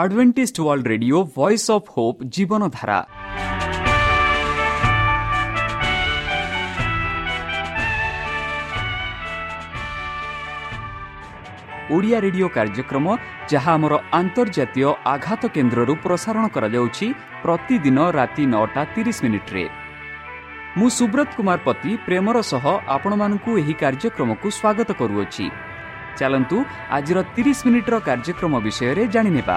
Adventist world radio voice of hope ଜୀବନଧାରା Odia radio କାର୍ଯ୍ୟକ୍ରମ ଯାହା ଆମର ଆନ୍ତର୍ଜାତୀୟ ଆଘାତ କେନ୍ଦ୍ରରୁ ପ୍ରସାରଣ କରାଯାଉଛି ପ୍ରତିଦିନ ରାତି ନଅଟା ତିରିଶ ମିନିଟ୍ରେ ମୁଁ ସୁବ୍ରତ କୁମାର ପତି ପ୍ରେମର ସହ ଆପଣମାନଙ୍କୁ ଏହି କାର୍ଯ୍ୟକ୍ରମକୁ ସ୍ୱାଗତ କରୁଅଛି ଚାଲନ୍ତୁ ଆଜିର ତିରିଶ ମିନିଟ୍ର କାର୍ଯ୍ୟକ୍ରମ ବିଷୟରେ ଜାଣିନେବା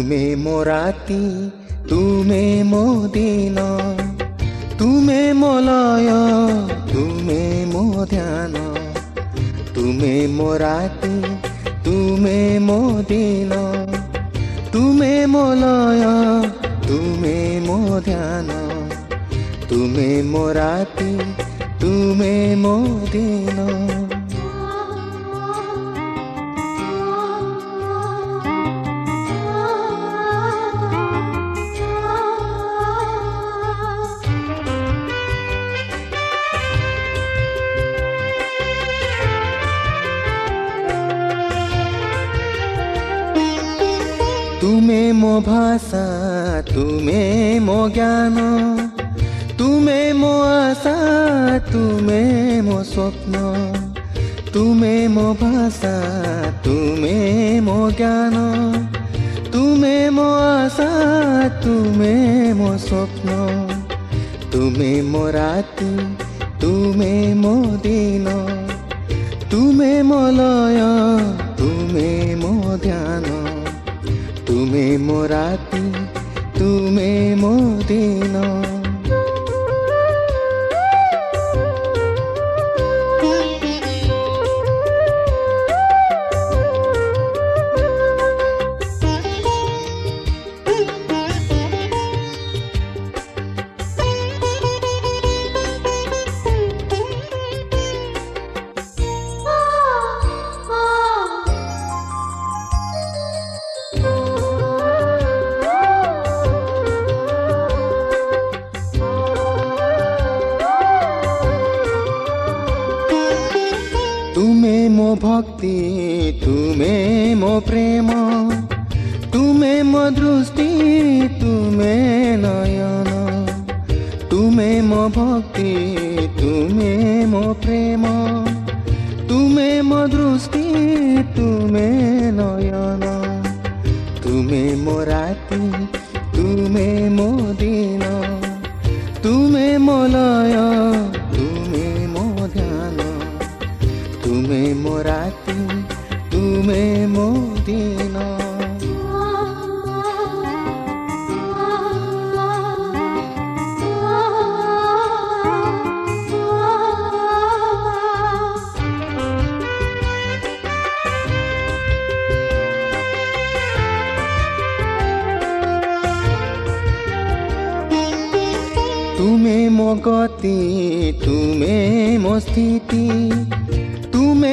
ତୁମେ ମୋ ରାତି ତୁମେ ମୋ ଦିନ ତୁମେ ମୋ ଲୟ ତୁମେ ମୋ ଧ୍ୟାନ ତୁମେ ମୋ ରାତି ତୁମେ ମୋ ଦିନ ତୁମେ ମୋ ଲୟ ତୁମେ ମୋ ଧ୍ୟାନ ତୁମେ ମୋ ରାତି ତୁମେ ମୋ ଦିନ ମୋ ଭାଷା ତୁମେ ମୋ ଜ୍ଞାନ ତୁମେ ମୋ ଆଶା ତୁମେ ମୋ ସ୍ୱପ୍ନ ତୁମେ ମୋ ଭାଷା ତୁମେ ମୋ ଜ୍ଞାନ ତୁମେ ମୋ ଆଶା ତୁମେ ମୋ ସ୍ୱପ୍ନ ତୁମେ ମୋ ରାତି ତୁମେ ମୋ ଦିନ ତୁମେ ମୋ ଲୟ ତୁମେ ମୋ ଧ୍ୟାନ ତୁମେ ମୋ ରାତି ତୁମେ ଭକ୍ତି ତୁମେ ମୋ ପ୍ରେମ ତୁମେ ମୋ ଦୃଷ୍ଟି ତୁମେ ନୟନ ତୁମେ ମୋ ଭକ୍ତି ତୁମେ ମୋ ଗତି ତୁମେ ମୋ ସ୍ଥିତି ତୁମେ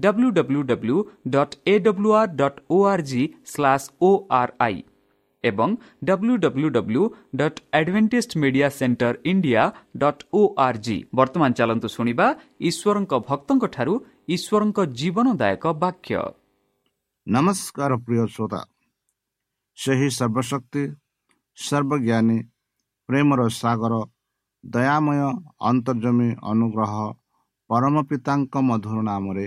W W W dot A W R dot O R G slash O R I ଏବଂ W W W dot Advantage Media Centre India dot O R G ବର୍ତ୍ତମାନ ଚାଲନ୍ତୁ ଶୁଣିବା ଈଶ୍ୱରଙ୍କ ଭକ୍ତଙ୍କଠାରୁ ଈଶ୍ୱରଙ୍କ ଜୀବନଦାୟକ ବାକ୍ୟ। ନମସ୍କାର ପ୍ରିୟ ଶ୍ରୋତା। ସେହି ସର୍ବଶକ୍ତି ସର୍ବଜ୍ଞାନୀ ପ୍ରେମର ସାଗର ଦୟାମୟ ଅନ୍ତର୍ଜମୀ ଅନୁଗ୍ରହ ପରମ ପିତାଙ୍କ ମଧୁର ନାମରେ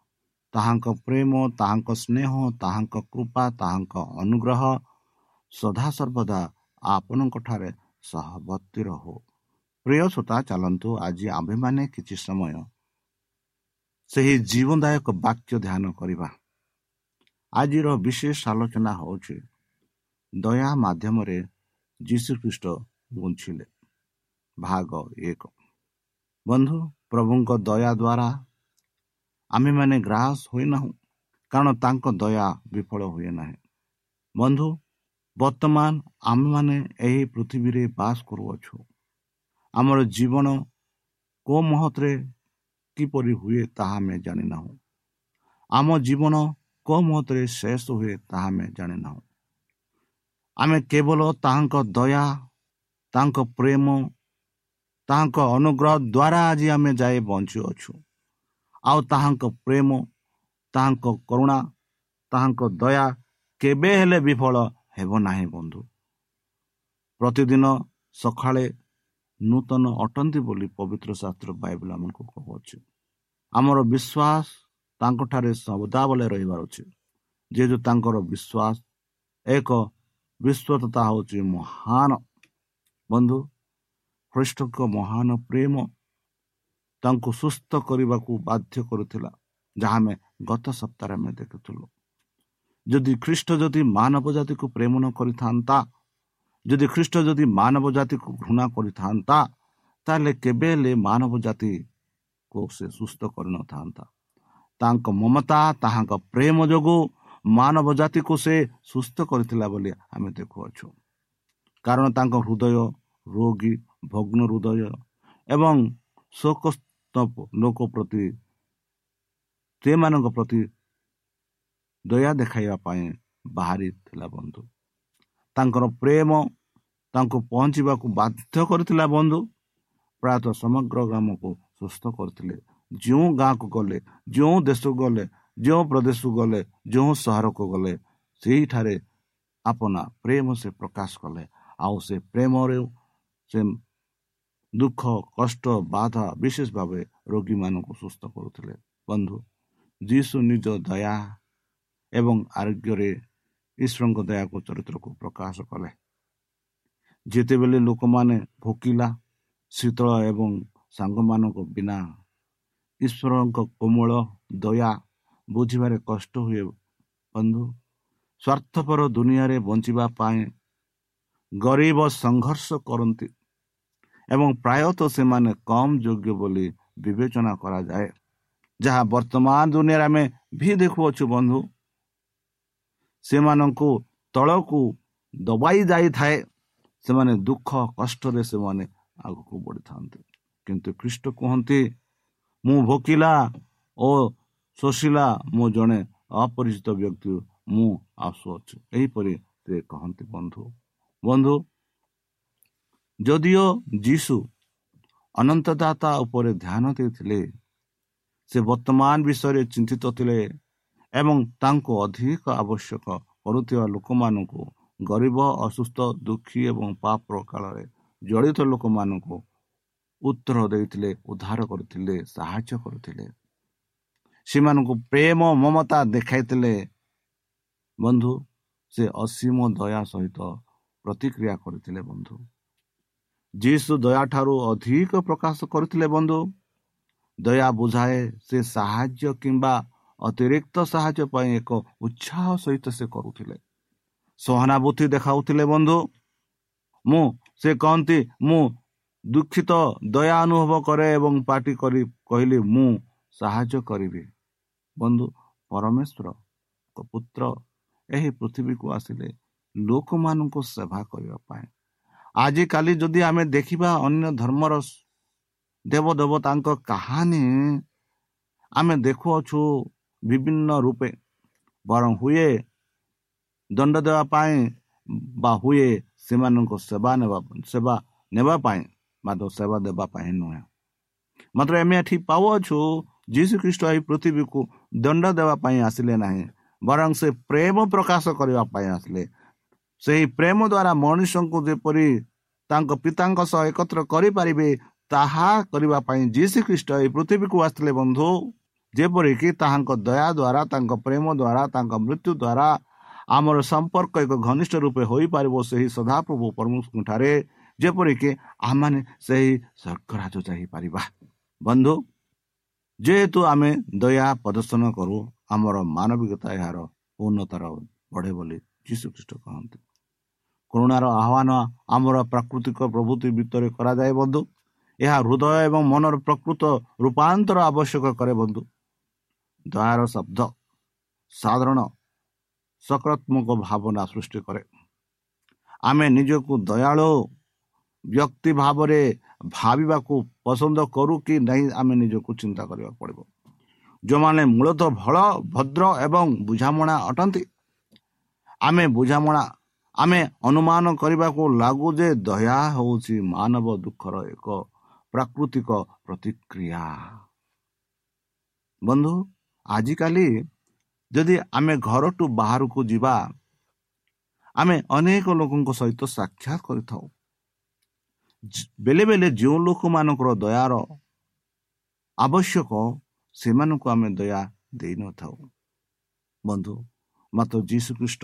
ତାହାଙ୍କ ପ୍ରେମ ତାହାଙ୍କ ସ୍ନେହ ତାହାଙ୍କ କୃପା ତାହାଙ୍କ ଅନୁଗ୍ରହ ସଦାସର୍ବଦା ଆପଣଙ୍କଠାରେ ସହବର୍ତ୍ତୀ ରହୁ। ପ୍ରିୟ ଶ୍ରୋତା ଚାଲନ୍ତୁ ଆଜି ଆମ୍ଭେମାନେ କିଛି ସମୟ ସେହି ଜୀବନଦାୟକ ବାକ୍ୟ ଧ୍ୟାନ କରିବା। ଆଜିର ବିଶେଷ ଆଲୋଚନା ହେଉଛି ଦୟା ମାଧ୍ୟମରେ ଯୀଶୁଖ୍ରୀଷ୍ଟ ବଞ୍ଚିଲେ ଭାଗ ଏକ। ବନ୍ଧୁ ପ୍ରଭୁଙ୍କ ଦୟା ଦ୍ୱାରା ଆମେମାନେ ଗ୍ରାସ ହୋଇନାହୁଁ କାରଣ ତାଙ୍କ ଦୟା ବିଫଳ ହୁଏ ନାହିଁ ବନ୍ଧୁ ବର୍ତ୍ତମାନ ଆମେମାନେ ଏହି ପୃଥିବୀରେ ବାସ କରୁଅଛୁ ଆମର ଜୀବନ କେଉଁ ମହତରେ କିପରି ହୁଏ ତାହା ଆମେ ଜାଣିନାହୁଁ ଆମ ଜୀବନ କେଉଁ ମହତରେ ଶେଷ ହୁଏ ତାହା ଆମେ ଜାଣିନାହୁଁ ଆମେ କେବଳ ତାହାଙ୍କ ଦୟା ତାଙ୍କ ପ୍ରେମ ତାହାଙ୍କ ଅନୁଗ୍ରହ ଦ୍ୱାରା ଆଜି ଆମେ ଯାଇ ବଞ୍ଚୁଅଛୁ ଆଉ ତାହାଙ୍କ ପ୍ରେମ ତାହାଙ୍କ କରୁଣା ତାହାଙ୍କ ଦୟା କେବେ ହେଲେ ବିଫଳ ହେବ ନାହିଁ ବନ୍ଧୁ। ପ୍ରତିଦିନ ସକାଳେ ନୂତନ ଅଟନ୍ତି ବୋଲି ପବିତ୍ର ଶାସ୍ତ୍ର ବାଇବଲ ଆମକୁ କହୁଅଛୁ। ଆମର ବିଶ୍ୱାସ ତାଙ୍କଠାରେ ସଦାବେଳେ ରହିବାର ଅଛି। ଯେହେତୁ ତାଙ୍କର ବିଶ୍ୱାସ ଏକ ବିଶ୍ୱତତା ହେଉଛି ମହାନ। ବନ୍ଧୁ ଖ୍ରୀଷ୍ଟଙ୍କ ମହାନ ପ୍ରେମ ତାଙ୍କୁ ସୁସ୍ଥ କରିବାକୁ ବାଧ୍ୟ କରୁଥିଲା ଯାହା ଆମେ ଗତ ସପ୍ତାହରେ ଆମେ ଦେଖୁଥିଲୁ। ଯଦି ଖ୍ରୀଷ୍ଟ ଯଦି ମାନବ ଜାତିକୁ ପ୍ରେମ ନ କରିଥାନ୍ତା ଯଦି ଖ୍ରୀଷ୍ଟ ଯଦି ମାନବ ଜାତିକୁ ଘୃଣା କରିଥାନ୍ତା ତାହେଲେ କେବେ ହେଲେ ମାନବ ଜାତିକୁ ସେ ସୁସ୍ଥ କରିନଥାନ୍ତା। ତାଙ୍କ ମମତା ତାହାଙ୍କ ପ୍ରେମ ଯୋଗୁଁ ମାନବ ଜାତିକୁ ସେ ସୁସ୍ଥ କରିଥିଲା ବୋଲି ଆମେ ଦେଖୁଅଛୁ। କାରଣ ତାଙ୍କ ହୃଦୟ ରୋଗୀ ଭଗ୍ନ ହୃଦୟ ଏବଂ ଶୋକସ୍ତ ଲୋକ ପ୍ରତି ସେମାନଙ୍କ ପ୍ରତି ଦୟା ଦେଖାଇବା ପାଇଁ ବାହାରିଥିଲା ବନ୍ଧୁ। ତାଙ୍କର ପ୍ରେମ ତାଙ୍କୁ ପହଞ୍ଚିବାକୁ ବାଧ୍ୟ କରିଥିଲା ବନ୍ଧୁ। ପ୍ରାୟତଃ ସମଗ୍ର ଗ୍ରାମକୁ ସୁସ୍ଥ କରିଥିଲେ। ଯେଉଁ ଗାଁକୁ ଗଲେ ଯେଉଁ ଦେଶକୁ ଗଲେ ଯେଉଁ ପ୍ରଦେଶକୁ ଗଲେ ଯେଉଁ ସହରକୁ ଗଲେ ସେଇଠାରେ ଆପଣା ପ୍ରେମ ସେ ପ୍ରକାଶ କଲେ। ଆଉ ସେ ପ୍ରେମରେ ସେ ଦୁଃଖ କଷ୍ଟ ବାଧା ବିଶେଷ ଭାବେ ରୋଗୀମାନଙ୍କୁ ସୁସ୍ଥ କରୁଥିଲେ। ବନ୍ଧୁ ଯୀଶୁ ନିଜ ଦୟା ଏବଂ ଆରୋଗ୍ୟରେ ଈଶ୍ୱରଙ୍କ ଦୟାକୁ ଚରିତ୍ରକୁ ପ୍ରକାଶ କଲେ। ଯେତେବେଳେ ଲୋକମାନେ ଭୋକିଲା ଶୀତଳ ଏବଂ ସାଙ୍ଗମାନଙ୍କ ବିନା ଈଶ୍ୱରଙ୍କ କୋମଳ ଦୟା ବୁଝିବାରେ କଷ୍ଟ ହୁଏ ବନ୍ଧୁ ସ୍ୱାର୍ଥପର ଦୁନିଆରେ ବଞ୍ଚିବା ପାଇଁ ଗରିବ ସଂଘର୍ଷ କରନ୍ତି ଏବଂ ପ୍ରାୟତଃ ସେମାନେ କମ୍ ଯୋଗ୍ୟ ବୋଲି ବିବେଚନା କରାଯାଏ ଯାହା ବର୍ତ୍ତମାନ ଦୁନିଆରେ ଆମେ ବି ଦେଖୁଅଛୁ ବନ୍ଧୁ ସେମାନଙ୍କୁ ତଳକୁ ଦବାଇ ଯାଇଥାଏ ସେମାନେ ଦୁଃଖ କଷ୍ଟରେ ସେମାନେ ଆଗକୁ ବଢ଼ିଥାନ୍ତି କିନ୍ତୁ ଖ୍ରୀଷ୍ଟ କୁହନ୍ତି ମୁଁ ଭୋକିଲା ଓ ଶୋଷିଲା ମୁଁ ଜଣେ ଅପରିଚିତ ବ୍ୟକ୍ତି ମୁଁ ଆସୁଅଛି ଏହିପରି ସେ କହନ୍ତି ବନ୍ଧୁ ବନ୍ଧୁ ଯଦିଓ ଯୀଶୁ ଅନନ୍ତଦାତା ଉପରେ ଧ୍ୟାନ ଦେଇଥିଲେ ସେ ବର୍ତ୍ତମାନ ବିଷୟରେ ଚିନ୍ତିତ ଥିଲେ ଏବଂ ତାଙ୍କୁ ଅଧିକ ଆବଶ୍ୟକ କରୁଥିବା ଲୋକମାନଙ୍କୁ ଗରିବ ଅସୁସ୍ଥ ଦୁଃଖୀ ଏବଂ ପାପ କାଳରେ ଜଡ଼ିତ ଲୋକମାନଙ୍କୁ ଉତ୍ତର ଦେଇଥିଲେ ଉଦ୍ଧାର କରୁଥିଲେ ସାହାଯ୍ୟ କରୁଥିଲେ। ସେମାନଙ୍କୁ ପ୍ରେମ ମମତା ଦେଖାଇଥିଲେ। ବନ୍ଧୁ ସେ ଅସୀମ ଦୟା ସହିତ ପ୍ରତିକ୍ରିୟା କରିଥିଲେ ବନ୍ଧୁ। ଯୀଶୁ ଦୟାଠାରୁ ଅଧିକ ପ୍ରକାଶ କରୁଥିଲେ ବନ୍ଧୁ। ଦୟା ବୁଝାଏ ସେ ସାହାଯ୍ୟ କିମ୍ବା ଅତିରିକ୍ତ ସାହାଯ୍ୟ ପାଇଁ ଏକ ଉତ୍ସାହ ସହିତ ସେ କରୁଥିଲେ। ସହାନୁଭୂତି ଦେଖାଉଥିଲେ ବନ୍ଧୁ। ମୁଁ ସେ କହନ୍ତି ମୁଁ ଦୁଃଖିତ ଦୟା ଅନୁଭବ କରେ ଏବଂ ପାର୍ଟି କରି କହିଲି ମୁଁ ସାହାଯ୍ୟ କରିବି। ବନ୍ଧୁ ପରମେଶ୍ୱର ପୁତ୍ର ଏହି ପୃଥିବୀକୁ ଆସିଲେ ଲୋକମାନଙ୍କୁ ସେବା କରିବା ପାଇଁ ଆଜିକାଲି ଯଦି ଆମେ ଦେଖିବା ଅନ୍ୟ ଧର୍ମର ଦେବ ଦେବତାଙ୍କ କାହାଣୀ ଆମେ ଦେଖୁଅଛୁ ବିଭିନ୍ନ ରୂପେ ବରଂ ହୁଏ ଦଣ୍ଡ ଦେବା ପାଇଁ ବା ହୁଏ ସେମାନଙ୍କ ସେବା ନେବା ସେବା ନେବା ପାଇଁ ମାତ୍ର ସେବା ଦେବା ପାଇଁ ନୁହେଁ ମାତ୍ର ଆମେ ଏଠି ପାଉଅଛୁ ଯୀଶୁ ଖ୍ରୀଷ୍ଟ ଏହି ପୃଥିବୀକୁ ଦଣ୍ଡ ଦେବା ପାଇଁ ଆସିଲେ ନାହିଁ ବରଂ ସେ ପ୍ରେମ ପ୍ରକାଶ କରିବା ପାଇଁ ଆସିଲେ ସେହି ପ୍ରେମ ଦ୍ୱାରା ମଣିଷଙ୍କୁ ଯେପରି ତାଙ୍କ ପିତାଙ୍କ ସହ ଏକତ୍ର କରିପାରିବେ ତାହା କରିବା ପାଇଁ ଯୀଶୁ ଖ୍ରୀଷ୍ଟ ଏହି ପୃଥିବୀକୁ ଆସିଥିଲେ ବନ୍ଧୁ। ଯେପରିକି ତାହାଙ୍କ ଦୟା ଦ୍ୱାରା ତାଙ୍କ ପ୍ରେମ ଦ୍ୱାରା ତାଙ୍କ ମୃତ୍ୟୁ ଦ୍ୱାରା ଆମର ସମ୍ପର୍କ ଏକ ଘନିଷ୍ଠ ରୂପେ ହୋଇପାରିବ ସେହି ସଦାପ୍ରଭୁ ପରମେଶ୍ୱରଙ୍କଠାରେ। ଯେପରିକି ଆମମାନେ ସେହି ସ୍ୱର୍ଗରାଜ ଯାଇପାରିବା। ବନ୍ଧୁ ଯେହେତୁ ଆମେ ଦୟା ପ୍ରଦର୍ଶନ କରୁ ଆମର ମାନବିକତା ଏହାର ଉନ୍ନତର ବଢ଼େ ବୋଲି ଯୀଶୁଖ୍ରୀଷ୍ଟ କହନ୍ତି। କରୁଣାର ଆହ୍ୱାନ ଆମର ପ୍ରାକୃତିକ ପ୍ରଭୃତି ଭିତରେ କରାଯାଏ ବନ୍ଧୁ। ଏହା ହୃଦୟ ଏବଂ ମନର ପ୍ରକୃତ ରୂପାନ୍ତର ଆବଶ୍ୟକ କରେ ବନ୍ଧୁ। ଦୟାର ଶବ୍ଦ ସାଧାରଣ ସକାରାତ୍ମକ ଭାବନା ସୃଷ୍ଟି କରେ। ଆମେ ନିଜକୁ ଦୟାଳୁ ବ୍ୟକ୍ତି ଭାବରେ ଭାବିବାକୁ ପସନ୍ଦ କରୁ କି ନାହିଁ ଆମେ ନିଜକୁ ଚିନ୍ତା କରିବାକୁ ପଡ଼ିବ। ଯେଉଁମାନେ ମୂଳତଃ ଭଲ ଭଦ୍ର ଏବଂ ବୁଝାମଣା ଅଟନ୍ତି ଆମେ ବୁଝାମଣା ଆମେ ଅନୁମାନ କରିବାକୁ ଲାଗୁ ଯେ ଦୟା ହେଉଛି ମାନବ ଦୁଃଖର ଏକ ପ୍ରାକୃତିକ ପ୍ରତିକ୍ରିୟା। ବନ୍ଧୁ ଆଜିକାଲି ଯଦି ଆମେ ଘରଠୁ ବାହାରକୁ ଯିବା ଆମେ ଅନେକ ଲୋକଙ୍କ ସହିତ ସାକ୍ଷାତ କରିଥାଉ। ବେଳେ ବେଳେ ଯେଉଁ ଲୋକମାନଙ୍କର ଦୟାର ଆବଶ୍ୟକ ସେମାନଙ୍କୁ ଆମେ ଦୟା ଦେଇନଥାଉ। ବନ୍ଧୁ ମାତ୍ର ଯୀଶୁ ଖ୍ରୀଷ୍ଟ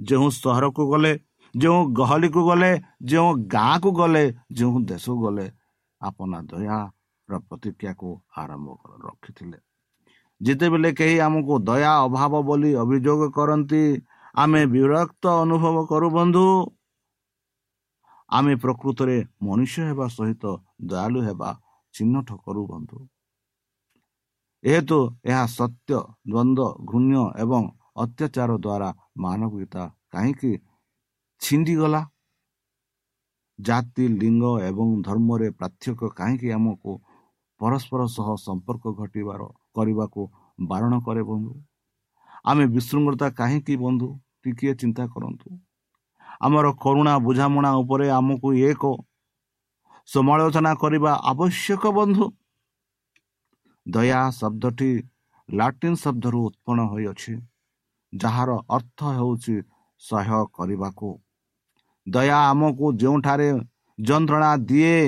ଯେଉଁ ସହରକୁ ଗଲେ ଯେଉଁ ଗହଳିକୁ ଗଲେ ଯେଉଁ ଗାଁକୁ ଗଲେ ଯେଉଁ ଦେଶକୁ ଗଲେ ଆପଣ ଦୟାର ପ୍ରତିକ୍ରିୟାକୁ ଆରମ୍ଭ ରଖିଥିଲେ। ଯେତେବେଳେ କେହି ଆମକୁ ଦୟା ଅଭାବ ବୋଲି ଅଭିଯୋଗ କରନ୍ତି ଆମେ ବିରକ୍ତ ଅନୁଭବ କରୁ ବନ୍ଧୁ। ଆମେ ପ୍ରକୃତରେ ମଣିଷ ହେବା ସହିତ ଦୟାଳୁ ହେବା ଚିହ୍ନଟ କରୁ ବନ୍ଧୁ। ଏହେତୁ ଏହା ସତ୍ୟ ଦ୍ୱନ୍ଦ୍ୱ ଘୃଣ୍ୟ ଏବଂ ଅତ୍ୟାଚାର ଦ୍ୱାରା ମାନବିକତା କାହିଁକି ଛିଣ୍ଡିଗଲା? ଜାତି ଲିଙ୍ଗ ଏବଂ ଧର୍ମରେ ପାର୍ଥକ୍ୟ କାହିଁକି ଆମକୁ ପରସ୍ପର ସହ ସମ୍ପର୍କ ଘଟିବାର କରିବାକୁ ବାରଣ କରେ ବନ୍ଧୁ? ଆମେ ବିଶୃଙ୍ଖଳତା କାହିଁକି ବନ୍ଧୁ? ଟିକିଏ ଚିନ୍ତା କରନ୍ତୁ। ଆମର କରୁଣା ବୁଝାମଣା ଉପରେ ଆମକୁ ଏକ ସମାଲୋଚନା କରିବା ଆବଶ୍ୟକ ବନ୍ଧୁ। ଦୟା ଶବ୍ଦଟି ଲାଟିନ୍ ଶବ୍ଦରୁ ଉତ୍ପନ୍ନ ହୋଇଅଛି। ଯାହାର ଅର୍ଥ ହେଉଛି ସହ୍ୟ କରିବାକୁ। ଦୟା ଆମକୁ ଯେଉଁଠାରେ ଯନ୍ତ୍ରଣା ଦିଏ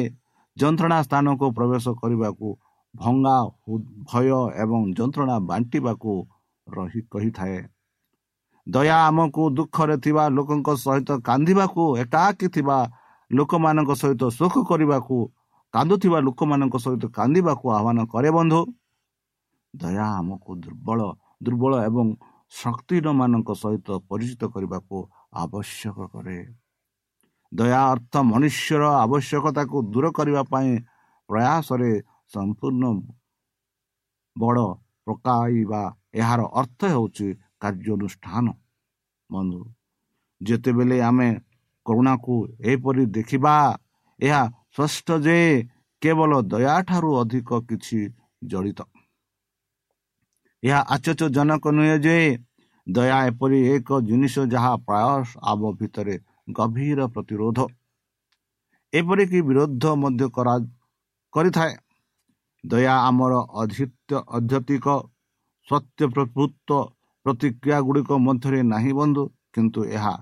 ଯନ୍ତ୍ରଣା ସ୍ଥାନକୁ ପ୍ରବେଶ କରିବାକୁ ଭଙ୍ଗା ଭୟ ଏବଂ ଯନ୍ତ୍ରଣା ବାଣ୍ଟିବାକୁ ରହି କହିଥାଏ। ଦୟା ଆମକୁ ଦୁଃଖରେ ଥିବା ଲୋକଙ୍କ ସହିତ କାନ୍ଦିବାକୁ ଏକାକି ଥିବା ଲୋକମାନଙ୍କ ସହିତ ସୁଖ କରିବାକୁ କାନ୍ଦୁଥିବା ଲୋକମାନଙ୍କ ସହିତ କାନ୍ଦିବାକୁ ଆହ୍ୱାନ କରେ ବନ୍ଧୁ। ଦୟା ଆମକୁ ଦୁର୍ବଳ ଦୁର୍ବଳ ଏବଂ ଶକ୍ତିହୀନମାନଙ୍କ ସହିତ ପରିଚିତ କରିବାକୁ ଆବଶ୍ୟକ କରେ। ଦୟା ଅର୍ଥ ମନୁଷ୍ୟର ଆବଶ୍ୟକତାକୁ ଦୂର କରିବା ପାଇଁ ପ୍ରୟାସରେ ସମ୍ପୂର୍ଣ୍ଣ ବଡ଼ ପକାଇବା ଏହାର ଅର୍ଥ ହେଉଛି କାର୍ଯ୍ୟାନୁଷ୍ଠାନ। ବନ୍ଧୁ ଯେତେବେଳେ ଆମେ କରୁଣାକୁ ଏହିପରି ଦେଖିବା ଏହା ସ୍ପଷ୍ଟ ଯେ କେବଳ ଦୟାଠାରୁ ଅଧିକ କିଛି ଜଡ଼ିତ। ଏହା ଆଶ୍ଚର୍ଯ୍ୟଜନକ ନୁହେଁ ଯେ ଦୟା ଏପରି ଏକ ଜିନିଷ ଯାହା ପ୍ରାୟ ଆମ ଭିତରେ ଗଭୀର ପ୍ରତିରୋଧ। ଏପରିକି ବିରୋଧ ମଧ୍ୟ କରିଥାଏ। ଦୟା ଆମର ଅଧ୍ୟତିକ ସତ୍ୟ ପ୍ରଭୃତ ପ୍ରତିକ୍ରିୟା ଗୁଡ଼ିକ ମଧ୍ୟରେ ନାହିଁ ବନ୍ଧୁ କିନ୍ତୁ ଏହା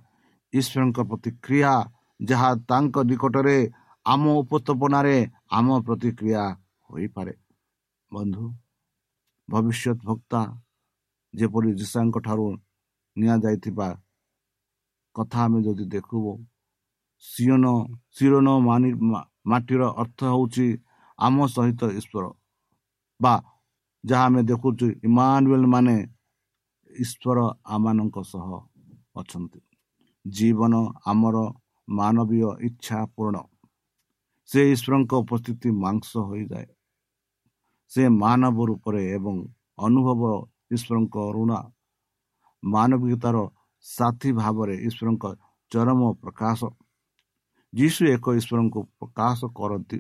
ଈଶ୍ୱରଙ୍କ ପ୍ରତିକ୍ରିୟା ଯାହା ତାଙ୍କ ନିକଟରେ ଆମ ଉପସ୍ଥାପନାରେ ଆମ ପ୍ରତିକ୍ରିୟା ହୋଇପାରେ। ବନ୍ଧୁ ଭବିଷ୍ୟତ ଭକ୍ତା ଯେପରି ଯୀଶାଙ୍କ ଠାରୁ ନିଆଯାଇଥିବା କଥା ଆମେ ଯଦି ଦେଖିବୁ ସିଓନ ସିରୋନ ମାଟିର ଅର୍ଥ ହେଉଛି ଆମ ସହିତ ଈଶ୍ୱର। ବା ଯାହା ଆମେ ଦେଖୁଛୁ ଇମାନୁଏଲ ମାନେ ଈଶ୍ୱର ଆମମାନଙ୍କ ସହ ଅଛନ୍ତି। ଜୀବନ ଆମର ମାନବୀୟ ଇଚ୍ଛା ପୂରଣ। ସେ ଈଶ୍ୱରଙ୍କ ଉପସ୍ଥିତି ମାଂସ ହୋଇଯାଏ। ସେ ମାନବ ରୂପରେ ଏବଂ ଅନୁଭବ ଈଶ୍ୱରଙ୍କ ଋଣା ମାନବିକତାର ସାଥୀ ଭାବରେ ଈଶ୍ୱରଙ୍କ ଚରମ ପ୍ରକାଶ। ଯୀଶୁ ଏକ ଈଶ୍ୱରଙ୍କୁ ପ୍ରକାଶ କରନ୍ତି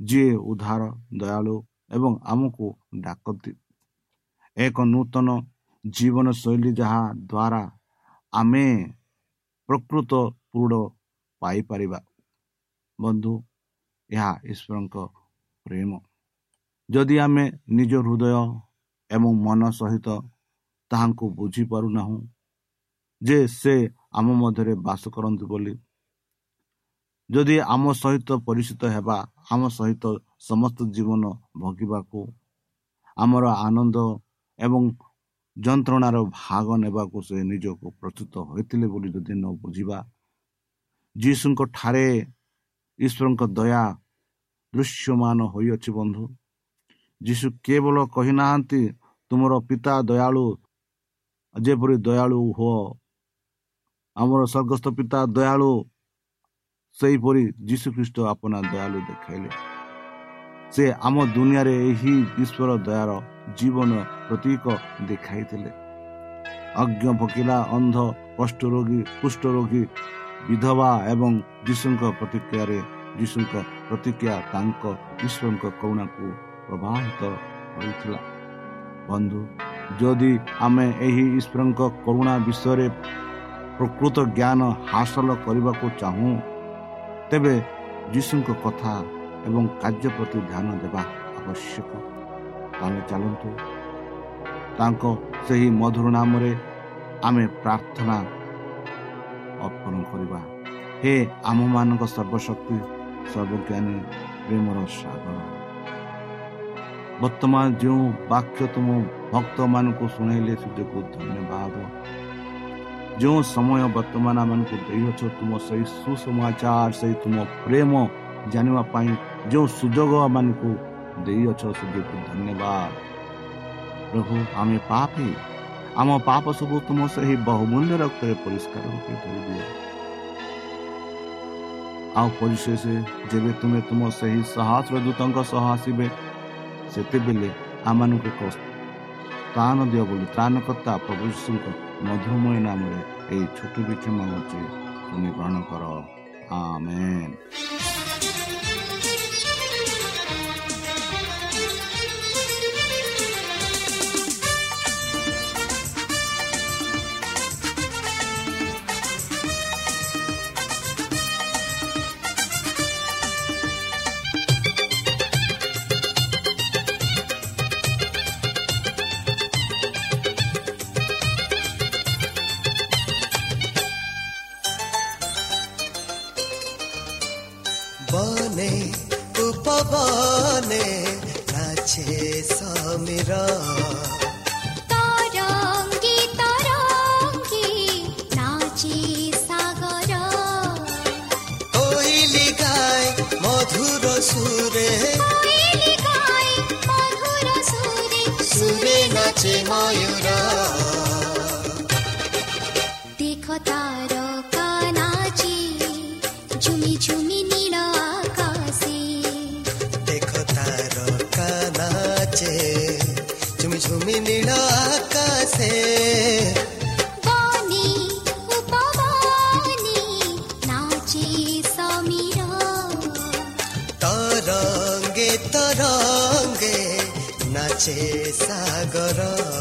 ଯିଏ ଉଦ୍ଧାର ଦୟାଳୁ ଏବଂ ଆମକୁ ଡାକନ୍ତି। ଏକ ନୂତନ ଜୀବନଶୈଳୀ ଯାହା ଦ୍ୱାରା ଆମେ ପ୍ରକୃତ ପୃଢ଼ ପାଇପାରିବା। ବନ୍ଧୁ ଏହା ଈଶ୍ୱରଙ୍କ ପ୍ରେମ। ଯଦି ଆମେ ନିଜ ହୃଦୟ ଏବଂ ମନ ସହିତ ତାହାଙ୍କୁ ବୁଝିପାରୁନାହୁଁ ଯେ ସେ ଆମ ମଧ୍ୟରେ ବାସ କରନ୍ତି ବୋଲି ଯଦି ଆମ ସହିତ ପରିଚିତ ହେବା ଆମ ସହିତ ସମସ୍ତ ଜୀବନ ଭୋଗିବାକୁ ଆମର ଆନନ୍ଦ ଏବଂ ଯନ୍ତ୍ରଣାର ଭାଗ ନେବାକୁ ସେ ନିଜକୁ ପ୍ରସ୍ତୁତ ହୋଇଥିଲେ ବୋଲି ଯଦି ନ ବୁଝିବା ଯୀଶୁଙ୍କ ଠାରେ ଈଶ୍ୱରଙ୍କ ଦୟା ଦୃଶ୍ୟମାନ ହୋଇଅଛି ବନ୍ଧୁ। ଯୀଶୁ କେବଳ କହିନାହାନ୍ତି ତୁମର ପିତା ଦୟାଳୁ ଯେପରି ଦୟାଳୁ ହୁଅ। ଆମର ସ୍ୱର୍ଗସ୍ଥ ପିତା ଦୟାଳୁ ସେହିପରି ଯୀଶୁଖ୍ରୀଷ୍ଟ ଆପଣା ଦୟାଳୁ ଦେଖାଇଲେ। ସେ ଆମ ଦୁନିଆରେ ଏହି ଈଶ୍ୱର ଦୟାର ଜୀବନ ପ୍ରତୀକ ଦେଖାଇଥିଲେ। ଅଜ୍ଞ ଭକିଲା ଅନ୍ଧ କଷ୍ଟ ରୋଗୀ କୁଷ୍ଠ ରୋଗୀ ବିଧବା ଏବଂ ଯୀଶୁଙ୍କ ପ୍ରତିକ୍ରିୟାରେ ଯୀଶୁଙ୍କ ପ୍ରତିକ୍ରିୟା ତାଙ୍କ ଈଶ୍ୱରଙ୍କ କରୁଣାକୁ ପ୍ରବାହିତ ହୋଇଥିଲା ବନ୍ଧୁ ଯଦି ଆମେ ଏହି ଈଶ୍ୱରଙ୍କ କରୁଣା ବିଷୟରେ ପ୍ରକୃତ ଜ୍ଞାନ ହାସଲ କରିବାକୁ ଚାହୁଁ ତେବେ ଯୀଶୁଙ୍କ କଥା ଏବଂ କାର୍ଯ୍ୟ ପ୍ରତି ଧ୍ୟାନ ଦେବା ଆବଶ୍ୟକ। ତାହେଲେ ଚାଲନ୍ତୁ। ତାଙ୍କ ସେହି ମଧୁର ନାମରେ ଆମେ ପ୍ରାର୍ଥନା ଅର୍ପଣ କରିବା। ହେ ଆମମାନଙ୍କ ସର୍ବଶକ୍ତି ସର୍ବଜ୍ଞାନୀ ପ୍ରେମର ସାଗର। ବର୍ତ୍ତମାନ ଯେଉଁ ବାକ୍ୟ ତୁମ ଭକ୍ତମାନଙ୍କୁ ଶୁଣାଇଲେ ସେ ଯୋଗୁଁ ଧନ୍ୟବାଦ ଯେଉଁ ସମୟ ବର୍ତ୍ତମାନ ଆମମାନଙ୍କୁ ଦେଇଅଛ ତୁମ ସେଇ ସୁସମାଚାର ସେଇ ତୁମ ପ୍ରେମ ଜାଣିବା ପାଇଁ ଯେଉଁ ସୁଯୋଗ ଆମମାନଙ୍କୁ ଦେଇଅଛ ସୁଯୋଗକୁ ଧନ୍ୟବାଦ ପ୍ରଭୁ ଆମେ ପାପି ଆମ ପାପ ସବୁ ତୁମ ସେହି ବହୁମୂଲ୍ୟ ରକ୍ତରେ ପରିଷ୍କାର ରୂପେ ଧରିଦିଅ ଆଉ ପରିଶେଷ ଯେବେ ତୁମେ ତୁମ ସେହି ସହସ୍ର ଦୂତଙ୍କ ସହ ଆସିବେ ସେତେବେଳେ ଆମମାନଙ୍କୁ ଏକ ସ୍ଥାନ ଦିଅ ବୋଲି ତ୍ରାଣକର୍ତ୍ତା ପ୍ରଭୁ ଯୀଶୁଙ୍କ ମଧୁମୟ ନାମରେ ଏହି ଛୋଟ ବିକ୍ଷମ ହେଉଛି ତୁମେ ଗ୍ରହଣ କର। ଆମେନ୍। ସାଗର।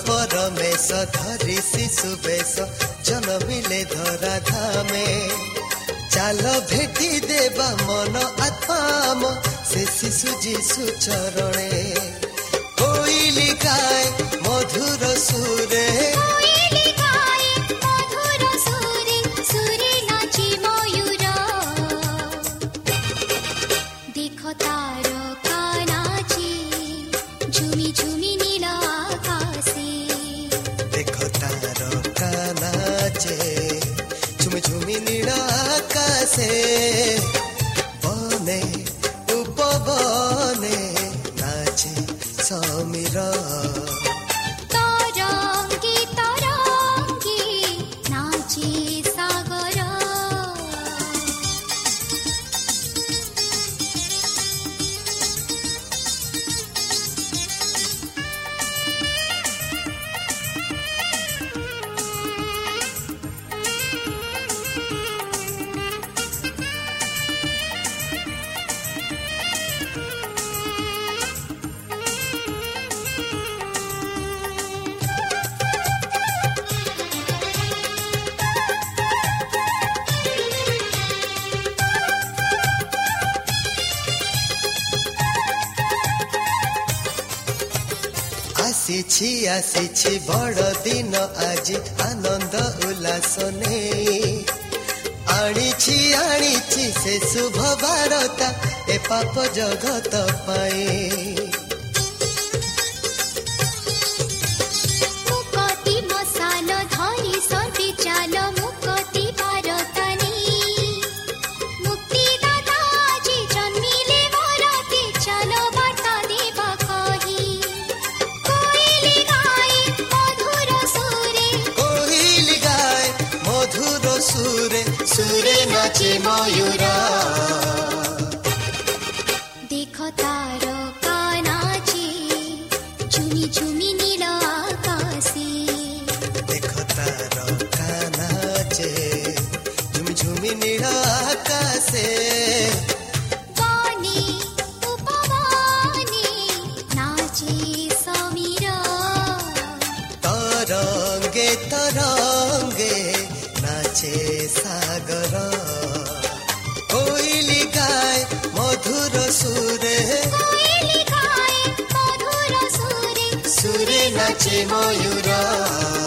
ପରମେଶ ଧରି ଶିଶୁ ବେଶ ଜନମିଲେ ଧରା ଧାମେ ଚାଲ ଭେଟି ଦେବା ମନ ଆଥାମ ସେ ଶିଶୁ ଯିଶୁ ଚରଣେ କୋଇଲି ଗାଏ ମଧୁର ସୁରେ baba. ନେଇ ଆଣିଛି ଆଣିଛି ସେ ଶୁଭ ବାରତା ଏ ପାପ ଜଗତ ପାଇଁ। तरङ्गे नाचे सागर। कोइली गाय मधुर सुरे। सुरे नाचे मयूरा।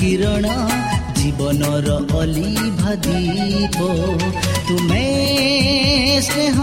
କିରଣ ଜୀବନର ଅଲିଭା ଦୀପ ତୁମେ ସ୍ନେହ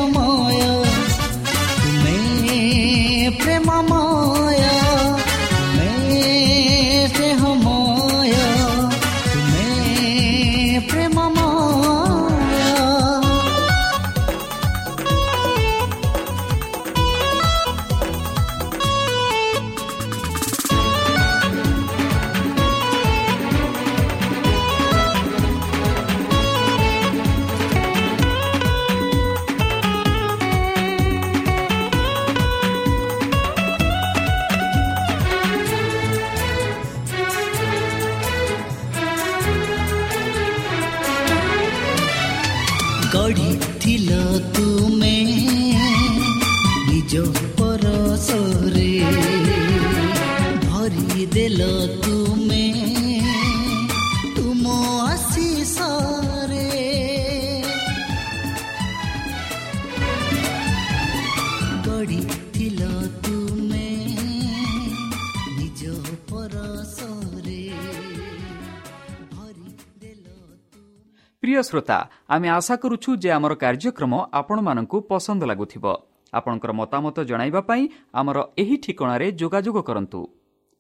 ଦେଲ ତୁମେ ତୁମ ଆଶିଷରେ ଗଢ଼ିଥିଲ ତୁମେ ନିଜ ପରସରେ ପ୍ରିୟ ଶ୍ରୋତା ଆମେ ଆଶା କରୁଛୁ ଯେ ଆମର କାର୍ଯ୍ୟକ୍ରମ ଆପଣମାନଙ୍କୁ ପସନ୍ଦ ଲାଗୁଥିବ ଆପଣଙ୍କର ମତାମତ ଜଣାଇବା ପାଇଁ ଆମର ଏହି ଠିକଣାରେ ଯୋଗାଯୋଗ କରନ୍ତୁ।